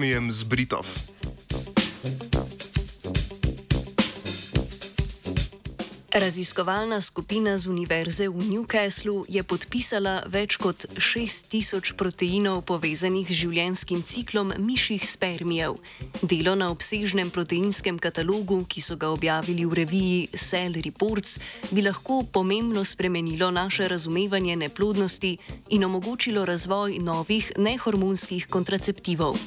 Jermiem z Britow. Raziskovalna skupina z Univerze v Newcastlu je podpisala več kot 6000 proteinov povezanih z življenjskim ciklom mišjih spermijev. Delo na obsežnem proteinskem katalogu, ki so ga objavili v reviji Cell Reports, bi lahko pomembno spremenilo naše razumevanje neplodnosti in omogočilo razvoj novih nehormonskih kontraceptivov.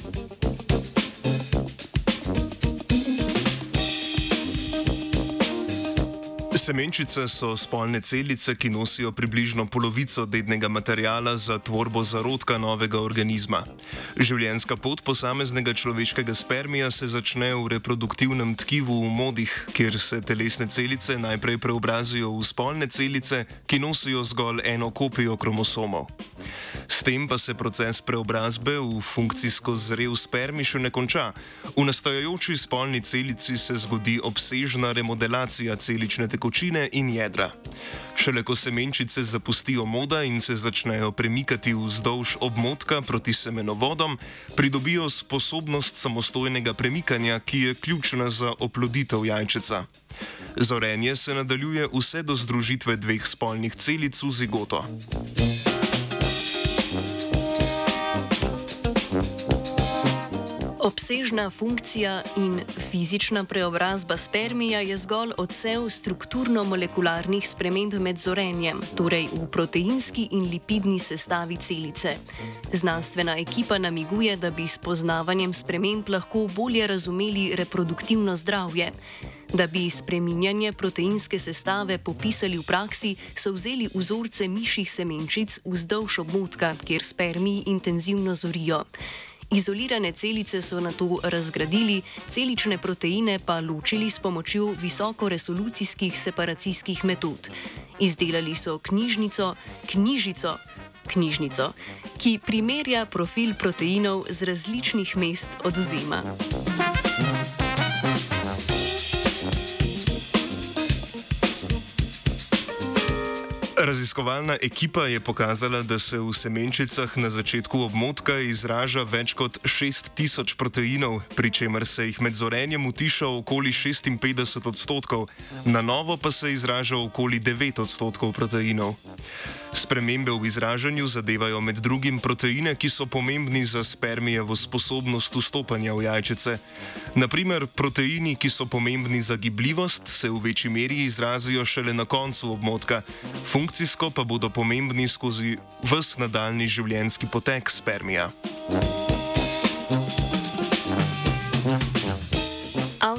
Semenčice so spolne celice, ki nosijo približno polovico dednega materijala za tvorbo zarodka novega organizma. Življenjska pot posameznega človeškega spermija se začne v reproduktivnem tkivu v modih, kjer se telesne celice najprej preobrazijo v spolne celice, ki nosijo zgolj eno kopijo kromosomov. Tem pa se proces preobrazbe v funkcijsko zrel spermi še ne konča. V nastajajoči spolni celici se zgodi obsežna remodelacija celične tekočine in jedra. Šele ko semenčice zapustijo moda in se začnejo premikati vzdolž obmotka proti semenovodom, pridobijo sposobnost samostojnega premikanja, ki je ključna za oploditev jajčeca. Zorenje se nadaljuje vse do združitve dveh spolnih celic v zigoto. Obsežna funkcija in fizična preobrazba spermija je zgolj odsev strukturno-molekularnih sprememb med zorenjem, torej v proteinski in lipidni sestavi celice. Znanstvena ekipa namiguje, da bi s poznavanjem sprememb lahko bolje razumeli reproduktivno zdravje. Da bi spreminjanje proteinske sestave popisali v praksi, so vzeli vzorce mišjih semenčic vzdolž obmotka, kjer spermiji intenzivno zorijo. Izolirane celice so na to razgradili, celične proteine pa ločili s pomočjo visokoresolucijskih separacijskih metod. Izdelali so knjižnico, knjižico, knjižnico, ki primerja profil proteinov z različnih mest oduzema. Raziskovalna ekipa je pokazala, da se v semenčicah na začetku obmotka izraža več kot 6000 proteinov, pri čemer se jih med zorenjem utiša okoli 56 odstotkov, na novo pa se izraža okoli 9 odstotkov proteinov. Spremembe v izražanju zadevajo med drugim proteine, ki so pomembni za spermijevo sposobnost vstopanja v jajčice. Naprimer, proteini, ki so pomembni za gibljivost, se v večji meri izrazijo šele na koncu obmotka, funkcijsko pa bodo pomembni skozi vse nadaljni življenjski potek spermija.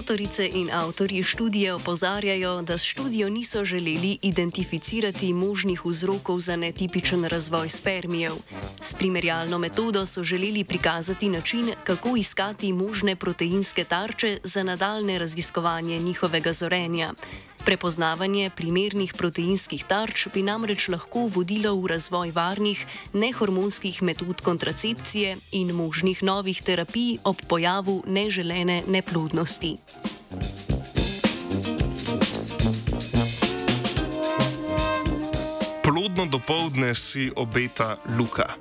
Avtorice in avtorji študije opozarjajo, da s študijo niso želeli identificirati možnih vzrokov za netipičen razvoj spermijev. S primerjalno metodo so želeli prikazati način, kako iskati možne proteinske tarče za nadaljne raziskovanje njihovega zorenja. Prepoznavanje primernih proteinskih tarč bi namreč lahko vodilo v razvoj varnih, nehormonskih metod kontracepcije in možnih novih terapij ob pojavu neželene neplodnosti. Plodno dopoledne si obeta Luka.